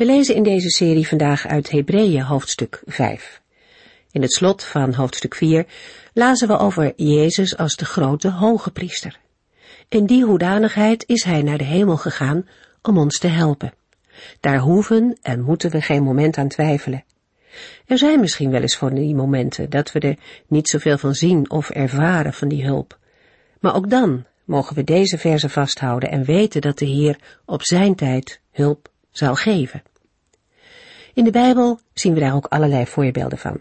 We lezen in deze serie vandaag uit Hebreeën hoofdstuk 5. In het slot van hoofdstuk 4 lazen we over Jezus als de grote hoge priester. In die hoedanigheid is hij naar de hemel gegaan om ons te helpen. Daar hoeven en moeten we geen moment aan twijfelen. Er zijn misschien wel eens van die momenten dat we er niet zoveel van zien of ervaren van die hulp. Maar ook dan mogen we deze verse vasthouden en weten dat de Heer op zijn tijd hulp zal geven. In de Bijbel zien we daar ook allerlei voorbeelden van.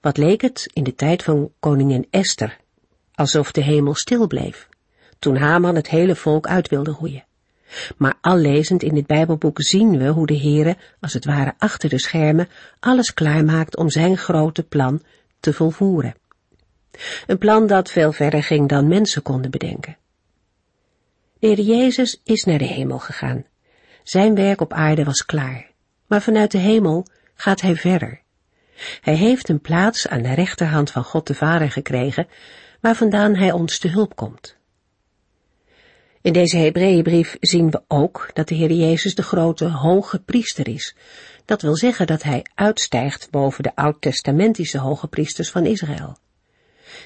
Wat leek het in de tijd van koningin Esther, alsof de hemel stil bleef, toen Haman het hele volk uit wilde roeien. Maar al lezend in dit Bijbelboek zien we hoe de Heere, als het ware achter de schermen, alles klaarmaakt om zijn grote plan te volvoeren. Een plan dat veel verder ging dan mensen konden bedenken. De Heer Jezus is naar de hemel gegaan. Zijn werk op aarde was klaar maar vanuit de hemel gaat hij verder. Hij heeft een plaats aan de rechterhand van God de Vader gekregen, waar vandaan hij ons te hulp komt. In deze Hebreeënbrief zien we ook dat de Heer Jezus de grote hoge priester is. Dat wil zeggen dat hij uitstijgt boven de oud-testamentische hoge priesters van Israël.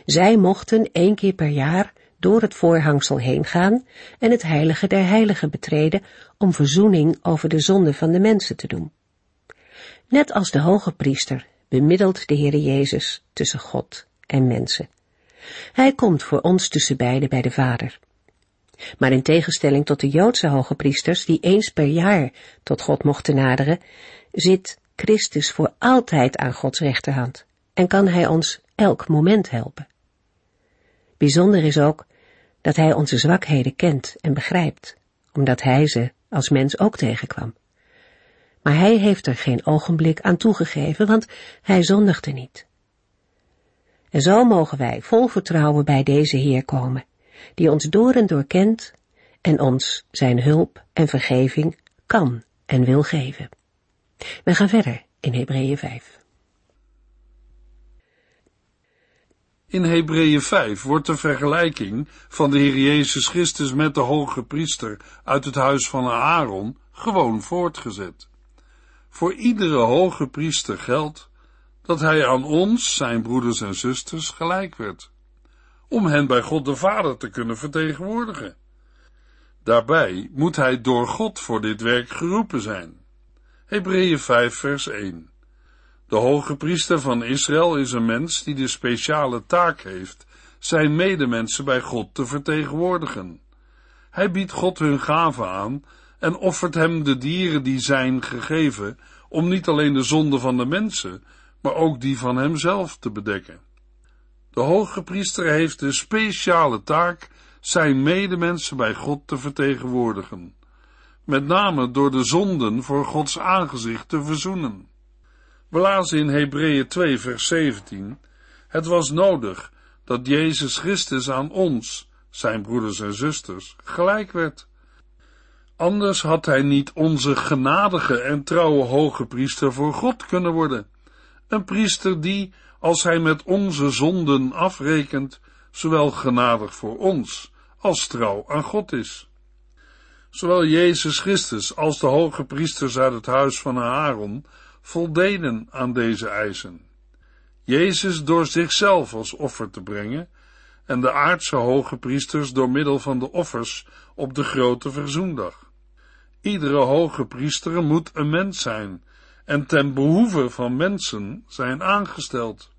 Zij mochten één keer per jaar door het voorhangsel heen gaan en het heilige der heiligen betreden om verzoening over de zonde van de mensen te doen. Net als de hoge priester bemiddelt de Heere Jezus tussen God en mensen. Hij komt voor ons tussen beiden bij de Vader. Maar in tegenstelling tot de Joodse hoge priesters, die eens per jaar tot God mochten naderen, zit Christus voor altijd aan Gods rechterhand en kan Hij ons elk moment helpen. Bijzonder is ook dat Hij onze zwakheden kent en begrijpt, omdat Hij ze als mens ook tegenkwam. Maar Hij heeft er geen ogenblik aan toegegeven, want Hij zondigde niet. En zo mogen wij vol vertrouwen bij deze Heer komen, die ons door en door kent en ons zijn hulp en vergeving kan en wil geven. We gaan verder in Hebreeën 5. In Hebreeën 5 wordt de vergelijking van de Heer Jezus Christus met de hoge priester uit het huis van Aaron gewoon voortgezet. Voor iedere hoge priester geldt dat hij aan ons, zijn broeders en zusters, gelijk werd, om hen bij God de Vader te kunnen vertegenwoordigen. Daarbij moet hij door God voor dit werk geroepen zijn. Hebreeën 5 vers 1 de hoge priester van Israël is een mens die de speciale taak heeft zijn medemensen bij God te vertegenwoordigen. Hij biedt God hun gaven aan en offert hem de dieren die zijn gegeven om niet alleen de zonde van de mensen, maar ook die van hemzelf te bedekken. De hoge priester heeft de speciale taak zijn medemensen bij God te vertegenwoordigen, met name door de zonden voor Gods aangezicht te verzoenen. We lazen in Hebreeën 2 vers 17, het was nodig dat Jezus Christus aan ons, zijn broeders en zusters, gelijk werd. Anders had hij niet onze genadige en trouwe hoge priester voor God kunnen worden. Een priester die, als hij met onze zonden afrekent, zowel genadig voor ons als trouw aan God is. Zowel Jezus Christus als de hoge priesters uit het huis van Aaron voldeden aan deze eisen. Jezus door zichzelf als offer te brengen en de aardse hoge priesters door middel van de offers op de grote verzoendag. Iedere hoge priester moet een mens zijn en ten behoeve van mensen zijn aangesteld.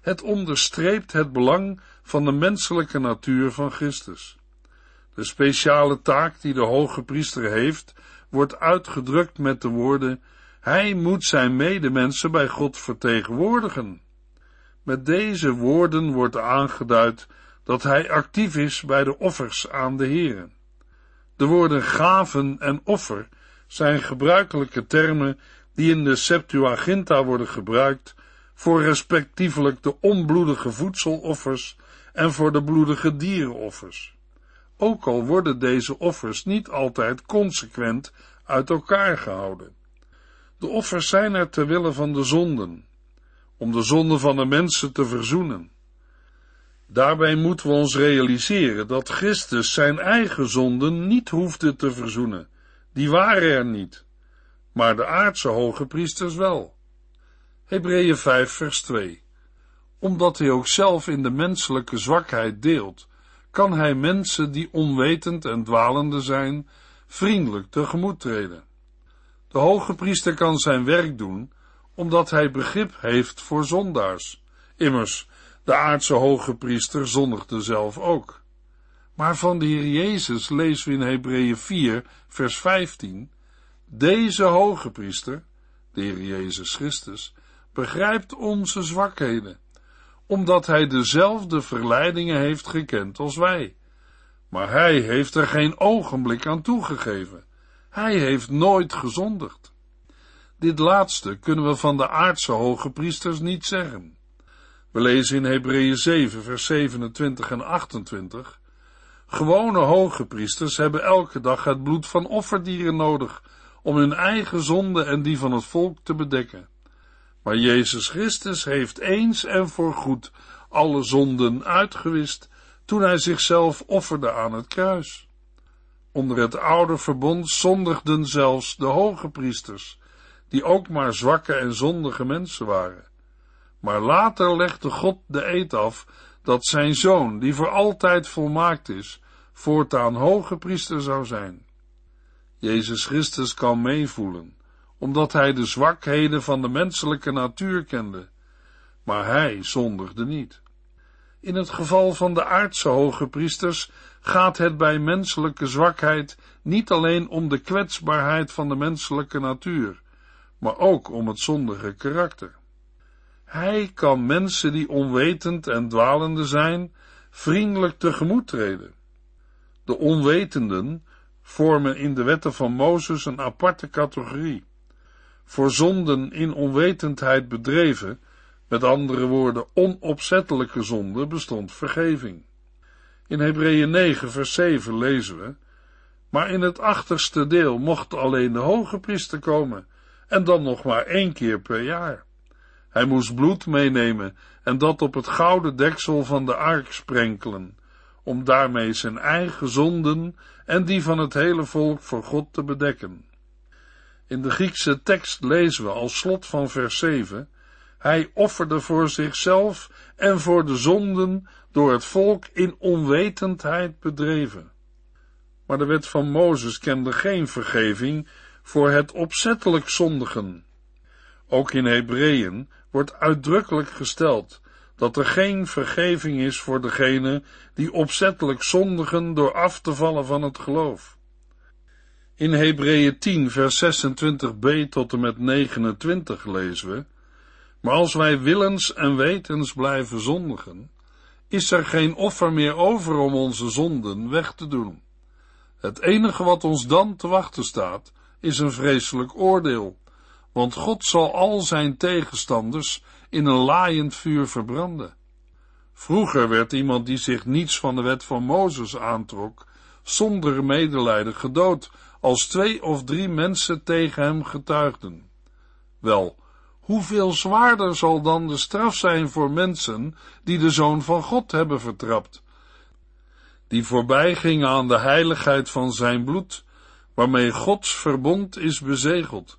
Het onderstreept het belang van de menselijke natuur van Christus. De speciale taak die de hoge priester heeft, wordt uitgedrukt met de woorden hij moet zijn medemensen bij God vertegenwoordigen. Met deze woorden wordt aangeduid dat hij actief is bij de offers aan de Heer. De woorden gaven en offer zijn gebruikelijke termen die in de Septuaginta worden gebruikt voor respectievelijk de onbloedige voedseloffers en voor de bloedige dierenoffers. Ook al worden deze offers niet altijd consequent uit elkaar gehouden. De offers zijn er ter wille van de zonden, om de zonden van de mensen te verzoenen. Daarbij moeten we ons realiseren dat Christus zijn eigen zonden niet hoefde te verzoenen. Die waren er niet, maar de aardse hoge priesters wel. Hebreeën 5 vers 2 Omdat hij ook zelf in de menselijke zwakheid deelt, kan hij mensen die onwetend en dwalende zijn, vriendelijk tegemoet treden. De hoge priester kan zijn werk doen, omdat hij begrip heeft voor zondaars. Immers, de aardse hoge priester zondigde zelf ook. Maar van de Heer Jezus lezen we in Hebreeën 4, vers 15, deze hoge priester, de Heer Jezus Christus, begrijpt onze zwakheden, omdat hij dezelfde verleidingen heeft gekend als wij. Maar hij heeft er geen ogenblik aan toegegeven. Hij heeft nooit gezondigd. Dit laatste kunnen we van de aardse hoge priesters niet zeggen. We lezen in Hebreeën 7, vers 27 en 28. Gewone hoge priesters hebben elke dag het bloed van offerdieren nodig om hun eigen zonde en die van het volk te bedekken. Maar Jezus Christus heeft eens en voorgoed alle zonden uitgewist toen hij zichzelf offerde aan het kruis. Onder het oude verbond zondigden zelfs de hoge priesters, die ook maar zwakke en zondige mensen waren. Maar later legde God de eed af dat zijn zoon, die voor altijd volmaakt is, voortaan hoge priester zou zijn. Jezus Christus kan meevoelen, omdat hij de zwakheden van de menselijke natuur kende, maar hij zondigde niet. In het geval van de aardse hoge priesters gaat het bij menselijke zwakheid niet alleen om de kwetsbaarheid van de menselijke natuur, maar ook om het zondige karakter. Hij kan mensen die onwetend en dwalende zijn, vriendelijk tegemoet treden. De onwetenden vormen in de wetten van Mozes een aparte categorie. Voor zonden in onwetendheid bedreven, met andere woorden onopzettelijke zonde, bestond vergeving. In Hebreeën 9 vers 7 lezen we, maar in het achterste deel mocht alleen de hoge priester komen, en dan nog maar één keer per jaar. Hij moest bloed meenemen en dat op het gouden deksel van de ark sprenkelen, om daarmee zijn eigen zonden en die van het hele volk voor God te bedekken. In de Griekse tekst lezen we als slot van vers 7, hij offerde voor zichzelf en voor de zonden door het volk in onwetendheid bedreven. Maar de wet van Mozes kende geen vergeving voor het opzettelijk zondigen. Ook in Hebreeën wordt uitdrukkelijk gesteld dat er geen vergeving is voor degene die opzettelijk zondigen door af te vallen van het geloof. In Hebreeën 10 vers 26b tot en met 29 lezen we, maar als wij willens en wetens blijven zondigen, is er geen offer meer over om onze zonden weg te doen. Het enige wat ons dan te wachten staat, is een vreselijk oordeel, want God zal al zijn tegenstanders in een laaiend vuur verbranden. Vroeger werd iemand die zich niets van de wet van Mozes aantrok, zonder medelijden gedood, als twee of drie mensen tegen hem getuigden. Wel, hoeveel zwaarder zal dan de straf zijn voor mensen die de Zoon van God hebben vertrapt, die voorbij gingen aan de heiligheid van zijn bloed, waarmee Gods verbond is bezegeld,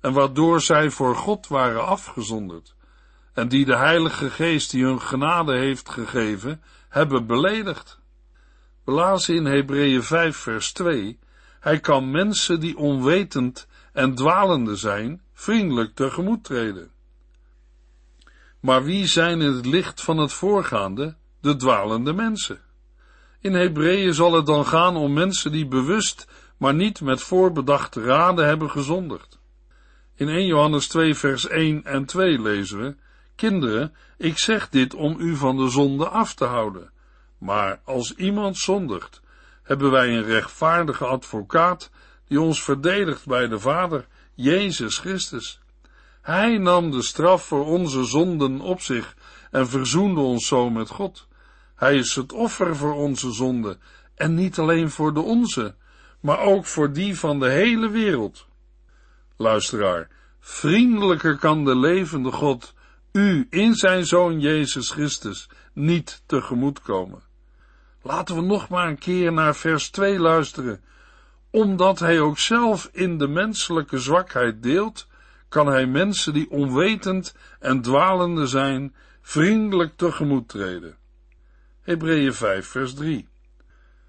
en waardoor zij voor God waren afgezonderd, en die de Heilige Geest die hun genade heeft gegeven, hebben beledigd. Lazen in Hebreeën 5 vers 2, hij kan mensen die onwetend en dwalende zijn, vriendelijk tegemoet treden. Maar wie zijn in het licht van het voorgaande? De dwalende mensen. In Hebreeën zal het dan gaan om mensen die bewust, maar niet met voorbedachte raden hebben gezondigd. In 1 Johannes 2 vers 1 en 2 lezen we, Kinderen, ik zeg dit om u van de zonde af te houden. Maar als iemand zondigt, hebben wij een rechtvaardige advocaat die ons verdedigt bij de Vader, Jezus Christus. Hij nam de straf voor onze zonden op zich en verzoende ons zo met God. Hij is het offer voor onze zonden en niet alleen voor de onze, maar ook voor die van de hele wereld. Luisteraar, vriendelijker kan de levende God u in zijn Zoon Jezus Christus niet tegemoetkomen. Laten we nog maar een keer naar vers 2 luisteren. Omdat hij ook zelf in de menselijke zwakheid deelt, kan hij mensen die onwetend en dwalende zijn, vriendelijk tegemoet treden. Hebreeën 5 vers 3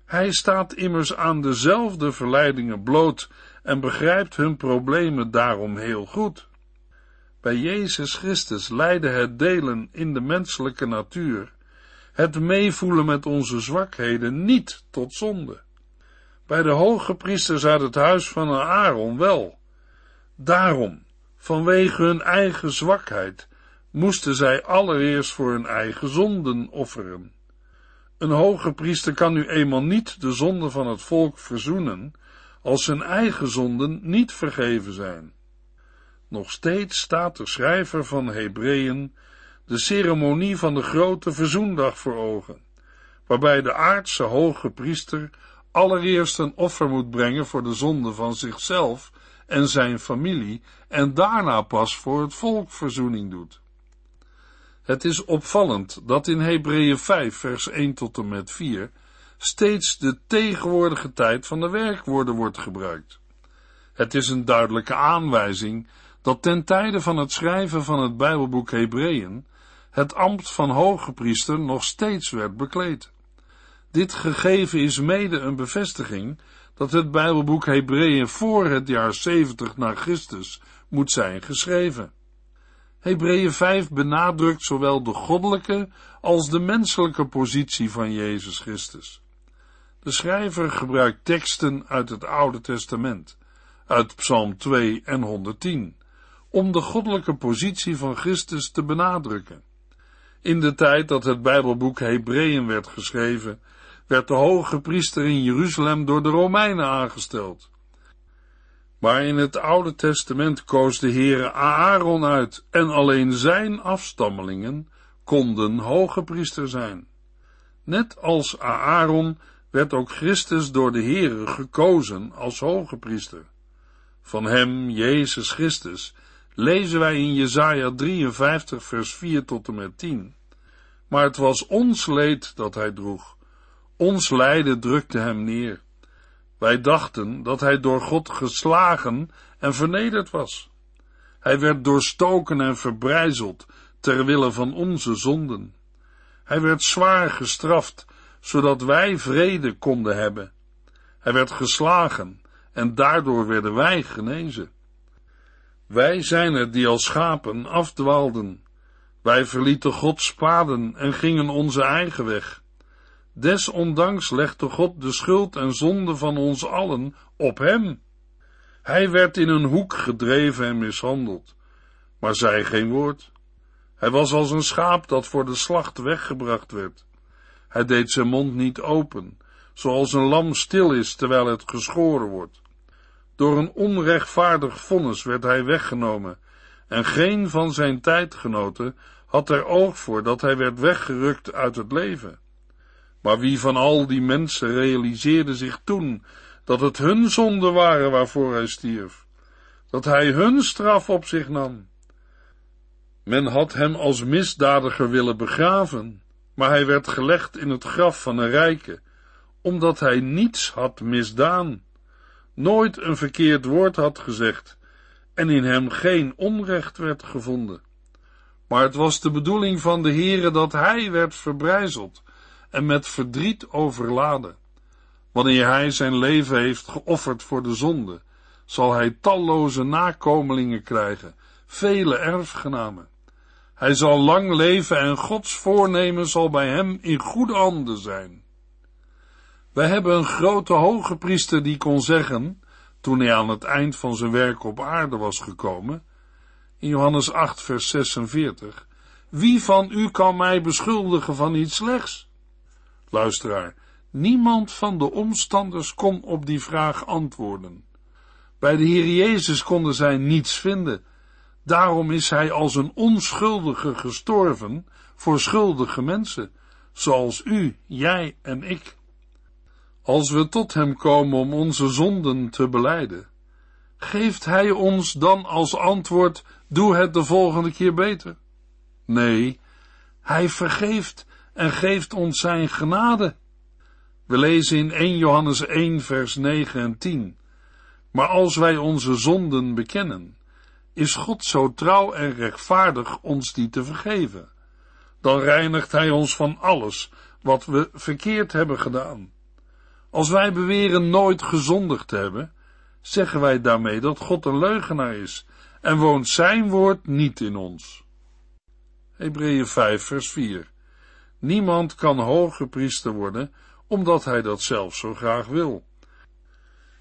Hij staat immers aan dezelfde verleidingen bloot en begrijpt hun problemen daarom heel goed. Bij Jezus Christus leidde het delen in de menselijke natuur, het meevoelen met onze zwakheden niet tot zonde. Bij de hoge priesters uit het huis van Aaron wel. Daarom, vanwege hun eigen zwakheid, moesten zij allereerst voor hun eigen zonden offeren. Een hoge priester kan nu eenmaal niet de zonde van het volk verzoenen, als zijn eigen zonden niet vergeven zijn. Nog steeds staat de schrijver van Hebreeën de ceremonie van de grote verzoendag voor ogen, waarbij de aardse hoge priester allereerst een offer moet brengen voor de zonde van zichzelf en zijn familie en daarna pas voor het volk verzoening doet. Het is opvallend dat in Hebreeën 5 vers 1 tot en met 4 steeds de tegenwoordige tijd van de werkwoorden wordt gebruikt. Het is een duidelijke aanwijzing dat ten tijde van het schrijven van het Bijbelboek Hebreeën het ambt van hoge priester nog steeds werd bekleed. Dit gegeven is mede een bevestiging dat het Bijbelboek Hebreeën voor het jaar 70 na Christus moet zijn geschreven. Hebreeën 5 benadrukt zowel de goddelijke als de menselijke positie van Jezus Christus. De schrijver gebruikt teksten uit het Oude Testament, uit Psalm 2 en 110, om de goddelijke positie van Christus te benadrukken. In de tijd dat het Bijbelboek Hebreeën werd geschreven, werd de hoge priester in Jeruzalem door de Romeinen aangesteld. Maar in het Oude Testament koos de Heere Aaron uit en alleen zijn afstammelingen konden hoge priester zijn. Net als Aaron werd ook Christus door de Heere gekozen als hoge priester. Van hem, Jezus Christus, lezen wij in Jesaja 53 vers 4 tot en met 10. Maar het was ons leed dat hij droeg. Ons lijden drukte hem neer. Wij dachten dat hij door God geslagen en vernederd was. Hij werd doorstoken en verbrijzeld ter wille van onze zonden. Hij werd zwaar gestraft, zodat wij vrede konden hebben. Hij werd geslagen en daardoor werden wij genezen. Wij zijn het die als schapen afdwaalden. Wij verlieten Gods paden en gingen onze eigen weg. Desondanks legde God de schuld en zonde van ons allen op hem. Hij werd in een hoek gedreven en mishandeld, maar zei geen woord. Hij was als een schaap dat voor de slacht weggebracht werd. Hij deed zijn mond niet open, zoals een lam stil is terwijl het geschoren wordt. Door een onrechtvaardig vonnis werd hij weggenomen, en geen van zijn tijdgenoten had er oog voor dat hij werd weggerukt uit het leven. Maar wie van al die mensen realiseerde zich toen dat het hun zonden waren waarvoor hij stierf, dat hij hun straf op zich nam? Men had hem als misdadiger willen begraven, maar hij werd gelegd in het graf van een rijke, omdat hij niets had misdaan, nooit een verkeerd woord had gezegd en in hem geen onrecht werd gevonden. Maar het was de bedoeling van de Heere dat hij werd verbrijzeld en met verdriet overladen. Wanneer hij zijn leven heeft geofferd voor de zonde, zal hij talloze nakomelingen krijgen, vele erfgenamen. Hij zal lang leven en Gods voornemen zal bij hem in goede handen zijn. Wij hebben een grote hoge priester die kon zeggen, toen hij aan het eind van zijn werk op aarde was gekomen, in Johannes 8 vers 46, wie van u kan mij beschuldigen van iets slechts? Luisteraar, niemand van de omstanders kon op die vraag antwoorden. Bij de Heer Jezus konden zij niets vinden. Daarom is hij als een onschuldige gestorven voor schuldige mensen, zoals u, jij en ik. Als we tot hem komen om onze zonden te beleiden, geeft hij ons dan als antwoord, doe het de volgende keer beter? Nee, hij vergeeft en geeft ons zijn genade. We lezen in 1 Johannes 1 vers 9 en 10. Maar als wij onze zonden bekennen, is God zo trouw en rechtvaardig ons die te vergeven. Dan reinigt Hij ons van alles wat we verkeerd hebben gedaan. Als wij beweren nooit gezondigd te hebben, zeggen wij daarmee dat God een leugenaar is en woont Zijn woord niet in ons. Hebreeën 5 vers 4 Niemand kan hoge priester worden, omdat hij dat zelf zo graag wil.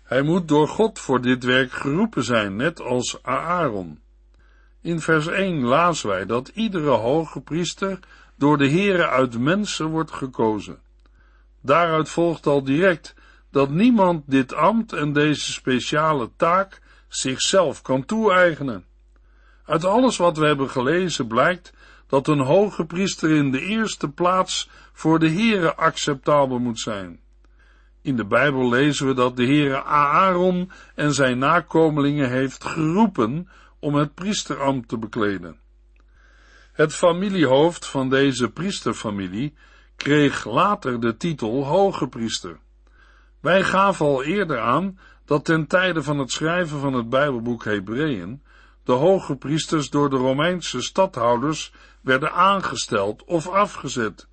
Hij moet door God voor dit werk geroepen zijn, net als Aaron. In vers 1 lazen wij dat iedere hoge priester door de Heere uit mensen wordt gekozen. Daaruit volgt al direct dat niemand dit ambt en deze speciale taak zichzelf kan toe-eigenen. Uit alles wat we hebben gelezen blijkt dat een hoge priester in de eerste plaats voor de Heere acceptabel moet zijn. In de Bijbel lezen we dat de Heere Aaron en zijn nakomelingen heeft geroepen om het priesterambt te bekleden. Het familiehoofd van deze priesterfamilie kreeg later de titel hoge priester. Wij gaven al eerder aan dat ten tijde van het schrijven van het Bijbelboek Hebreeën de hoge priesters door de Romeinse stadhouders werden aangesteld of afgezet,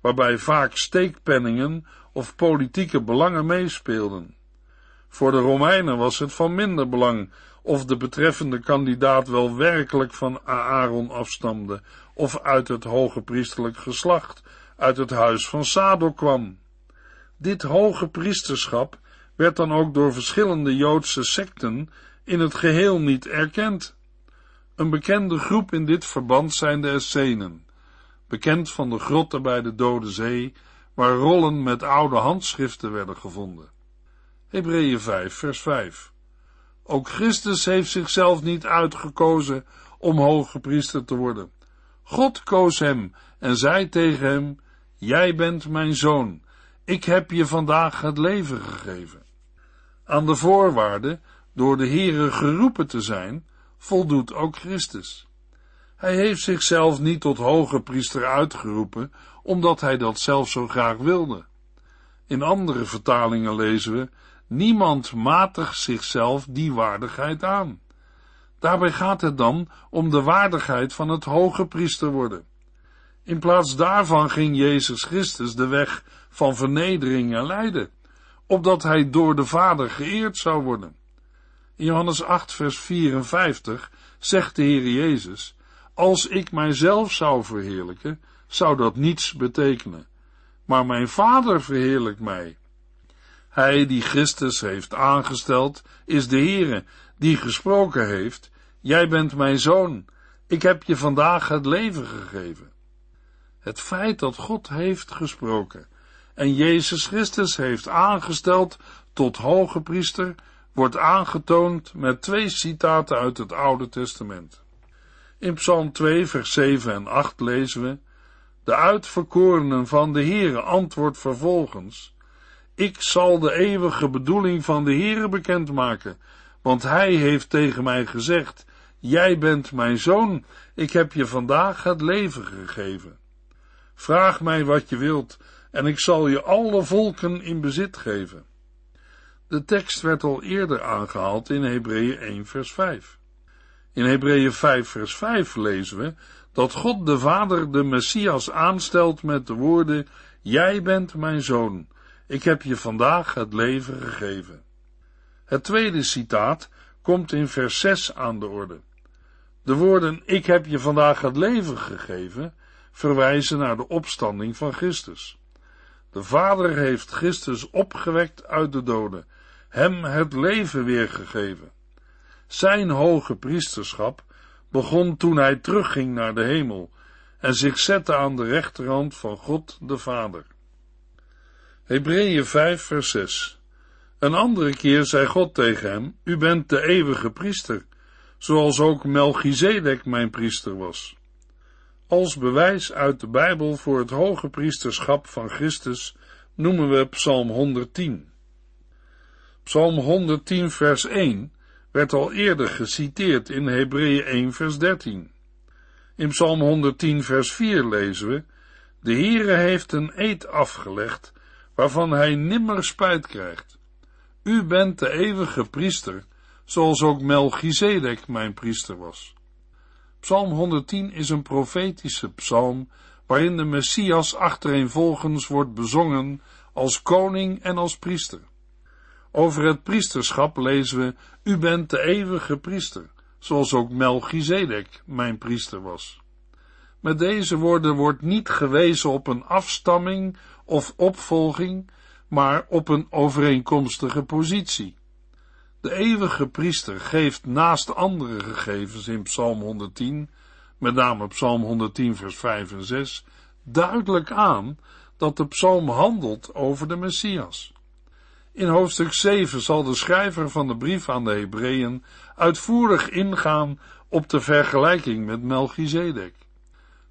waarbij vaak steekpenningen of politieke belangen meespeelden. Voor de Romeinen was het van minder belang of de betreffende kandidaat wel werkelijk van Aaron afstamde of uit het hoge priesterlijk geslacht, uit het huis van Sadok kwam. Dit hoge priesterschap werd dan ook door verschillende Joodse secten in het geheel niet erkend. Een bekende groep in dit verband zijn de Essenen, bekend van de grotten bij de Dode Zee, waar rollen met oude handschriften werden gevonden. Hebreeën 5, vers 5. Ook Christus heeft zichzelf niet uitgekozen om hoge priester te worden. God koos hem en zei tegen hem, Jij bent mijn zoon, ik heb je vandaag het leven gegeven. Aan de voorwaarde, door de Heere geroepen te zijn, voldoet ook Christus. Hij heeft zichzelf niet tot hoge priester uitgeroepen, omdat hij dat zelf zo graag wilde. In andere vertalingen lezen we, niemand matigt zichzelf die waardigheid aan. Daarbij gaat het dan om de waardigheid van het hoge priester worden. In plaats daarvan ging Jezus Christus de weg van vernedering en lijden, opdat hij door de Vader geëerd zou worden. In Johannes 8, vers 54 zegt de Heer Jezus, als ik mijzelf zou verheerlijken, zou dat niets betekenen. Maar mijn Vader verheerlijkt mij. Hij die Christus heeft aangesteld, is de Heere, die gesproken heeft, jij bent mijn zoon, ik heb je vandaag het leven gegeven. Het feit dat God heeft gesproken en Jezus Christus heeft aangesteld tot hoge priester, wordt aangetoond met twee citaten uit het Oude Testament. In Psalm 2, vers 7 en 8 lezen we, de uitverkorenen van de Heere antwoordt vervolgens, ik zal de eeuwige bedoeling van de Heere bekendmaken, want hij heeft tegen mij gezegd, jij bent mijn zoon, ik heb je vandaag het leven gegeven. Vraag mij wat je wilt, en ik zal je alle volken in bezit geven. De tekst werd al eerder aangehaald in Hebreeën 1 vers 5. In Hebreeën 5 vers 5 lezen we dat God de Vader de Messias aanstelt met de woorden, Jij bent mijn zoon, ik heb je vandaag het leven gegeven. Het tweede citaat komt in vers 6 aan de orde. De woorden, ik heb je vandaag het leven gegeven, verwijzen naar de opstanding van Christus. De Vader heeft Christus opgewekt uit de doden, hem het leven weergegeven. Zijn hoge priesterschap begon toen hij terugging naar de hemel en zich zette aan de rechterhand van God de Vader. Hebreeën 5 vers 6 Een andere keer zei God tegen hem, u bent de eeuwige priester, zoals ook Melchizedek mijn priester was. Als bewijs uit de Bijbel voor het hoge priesterschap van Christus noemen we Psalm 110. Psalm 110 vers 1 werd al eerder geciteerd in Hebreeën 1 vers 13. In Psalm 110 vers 4 lezen we, de Heere heeft een eed afgelegd, waarvan hij nimmer spijt krijgt. U bent de eeuwige priester, zoals ook Melchizedek mijn priester was. Psalm 110 is een profetische psalm, waarin de Messias achtereenvolgens wordt bezongen als koning en als priester. Over het priesterschap lezen we, u bent de eeuwige priester, zoals ook Melchizedek mijn priester was. Met deze woorden wordt niet gewezen op een afstamming of opvolging, maar op een overeenkomstige positie. De eeuwige priester geeft naast andere gegevens in Psalm 110, met name Psalm 110 vers 5 en 6, duidelijk aan dat de psalm handelt over de Messias. In hoofdstuk 7 zal de schrijver van de brief aan de Hebreeën uitvoerig ingaan op de vergelijking met Melchizedek.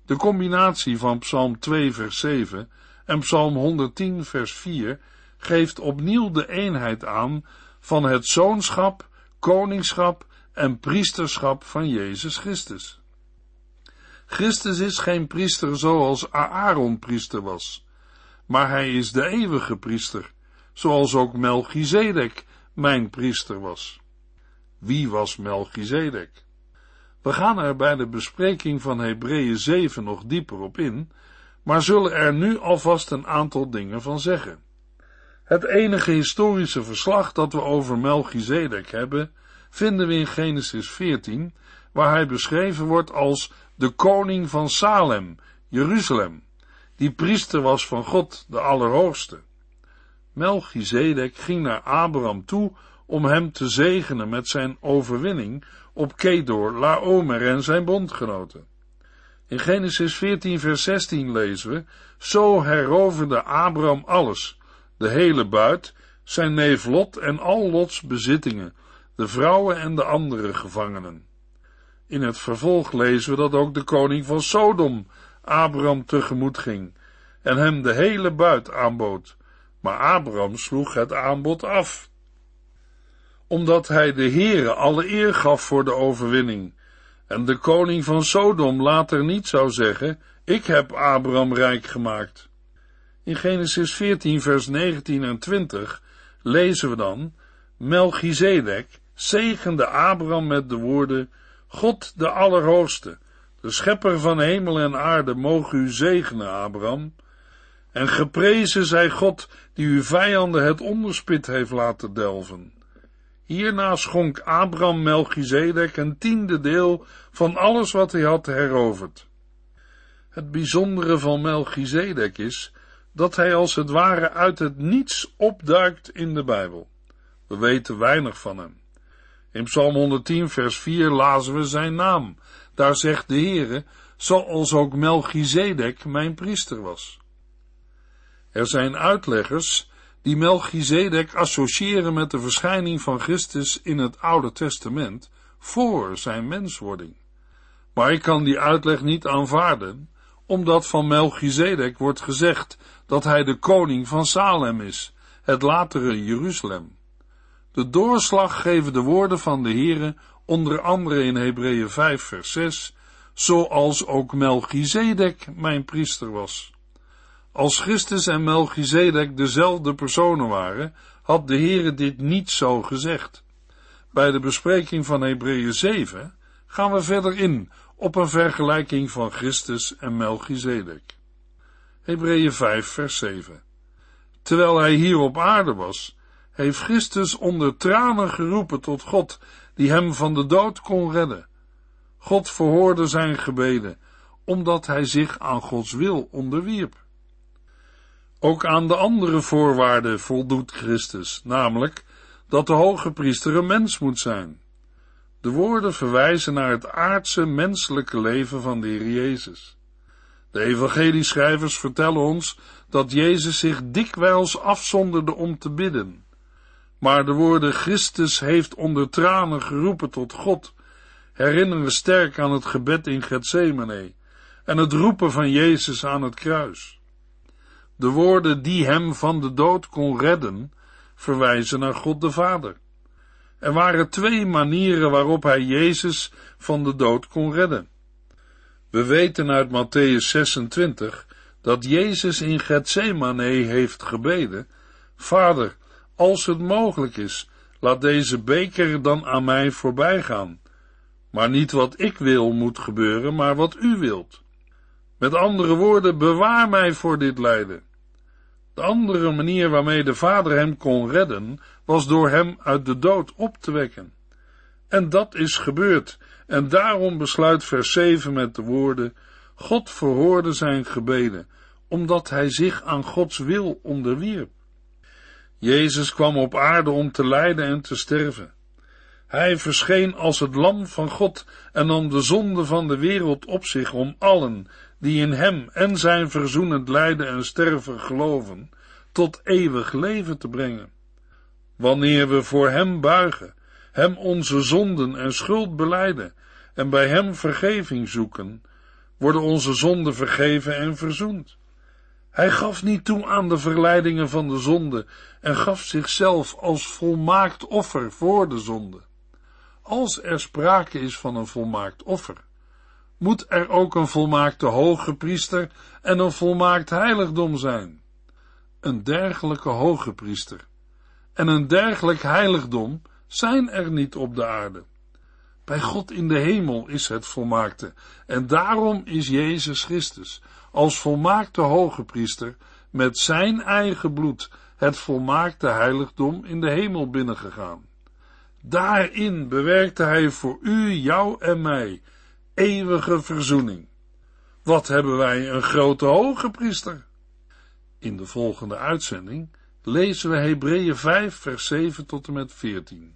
De combinatie van Psalm 2 vers 7 en Psalm 110 vers 4 geeft opnieuw de eenheid aan van het zoonschap, koningschap en priesterschap van Jezus Christus. Christus is geen priester zoals Aaron priester was, maar hij is de eeuwige priester, zoals ook Melchizedek mijn priester was. Wie was Melchizedek? We gaan er bij de bespreking van Hebreeën 7 nog dieper op in, maar zullen er nu alvast een aantal dingen van zeggen. Het enige historische verslag dat we over Melchizedek hebben, vinden we in Genesis 14, waar hij beschreven wordt als de koning van Salem, Jeruzalem, die priester was van God, de Allerhoogste. Melchizedek ging naar Abraham toe om hem te zegenen met zijn overwinning op Kedor, Laomer en zijn bondgenoten. In Genesis 14 vers 16 lezen we, zo heroverde Abraham alles, de hele buit, zijn neef Lot en al Lots bezittingen, de vrouwen en de andere gevangenen. In het vervolg lezen we dat ook de koning van Sodom Abraham tegemoet ging en hem de hele buit aanbood, maar Abraham sloeg het aanbod af, omdat hij de Heere alle eer gaf voor de overwinning, en de koning van Sodom later niet zou zeggen, ik heb Abraham rijk gemaakt. In Genesis 14 vers 19 en 20 lezen we dan, Melchizedek zegende Abraham met de woorden, God de Allerhoogste, de schepper van hemel en aarde, mogen u zegenen, Abraham, en geprezen zij God die uw vijanden het onderspit heeft laten delven. Hierna schonk Abraham Melchizedek een tiende deel van alles wat hij had heroverd. Het bijzondere van Melchizedek is dat hij als het ware uit het niets opduikt in de Bijbel. We weten weinig van hem. In Psalm 110 vers 4 lazen we zijn naam. Daar zegt de Heere, zoals ook Melchizedek mijn priester was. Er zijn uitleggers die Melchizedek associëren met de verschijning van Christus in het Oude Testament voor zijn menswording. Maar ik kan die uitleg niet aanvaarden, omdat van Melchizedek wordt gezegd dat hij de koning van Salem is, het latere Jeruzalem. De doorslag geven de woorden van de Heere, onder andere in Hebreeën 5 vers 6, zoals ook Melchizedek mijn priester was. Als Christus en Melchizedek dezelfde personen waren, had de Heere dit niet zo gezegd. Bij de bespreking van Hebreeën 7 gaan we verder in op een vergelijking van Christus en Melchizedek. Hebreeën 5 vers 7 Terwijl hij hier op aarde was, heeft Christus onder tranen geroepen tot God, die hem van de dood kon redden. God verhoorde zijn gebeden, omdat hij zich aan Gods wil onderwierp. Ook aan de andere voorwaarden voldoet Christus, namelijk dat de hoge priester een mens moet zijn. De woorden verwijzen naar het aardse menselijke leven van de Heer Jezus. De evangelieschrijvers vertellen ons dat Jezus zich dikwijls afzonderde om te bidden. Maar de woorden Christus heeft onder tranen geroepen tot God herinneren sterk aan het gebed in Gethsemane en het roepen van Jezus aan het kruis. De woorden die hem van de dood kon redden, verwijzen naar God de Vader. Er waren twee manieren waarop hij Jezus van de dood kon redden. We weten uit Matthäus 26 dat Jezus in Gethsemane heeft gebeden, Vader, als het mogelijk is, laat deze beker dan aan mij voorbij gaan. Maar niet wat ik wil moet gebeuren, maar wat u wilt. Met andere woorden, bewaar mij voor dit lijden. De andere manier waarmee de Vader hem kon redden, was door hem uit de dood op te wekken. En dat is gebeurd, en daarom besluit vers 7 met de woorden, God verhoorde zijn gebeden, omdat hij zich aan Gods wil onderwierp. Jezus kwam op aarde om te lijden en te sterven. Hij verscheen als het lam van God en nam de zonde van de wereld op zich om allen die in hem en zijn verzoenend lijden en sterven geloven, tot eeuwig leven te brengen. Wanneer we voor hem buigen, hem onze zonden en schuld beleiden en bij hem vergeving zoeken, worden onze zonden vergeven en verzoend. Hij gaf niet toe aan de verleidingen van de zonde en gaf zichzelf als volmaakt offer voor de zonde. Als er sprake is van een volmaakt offer, moet er ook een volmaakte hoge priester en een volmaakt heiligdom zijn. Een dergelijke hoge priester en een dergelijk heiligdom zijn er niet op de aarde. Bij God in de hemel is het volmaakte, en daarom is Jezus Christus als volmaakte hoge priester met zijn eigen bloed het volmaakte heiligdom in de hemel binnengegaan. Daarin bewerkte hij voor u, jou en mij eeuwige verzoening. Wat hebben wij een grote hoge priester? In de volgende uitzending lezen we Hebreeën 5 vers 7 tot en met 14.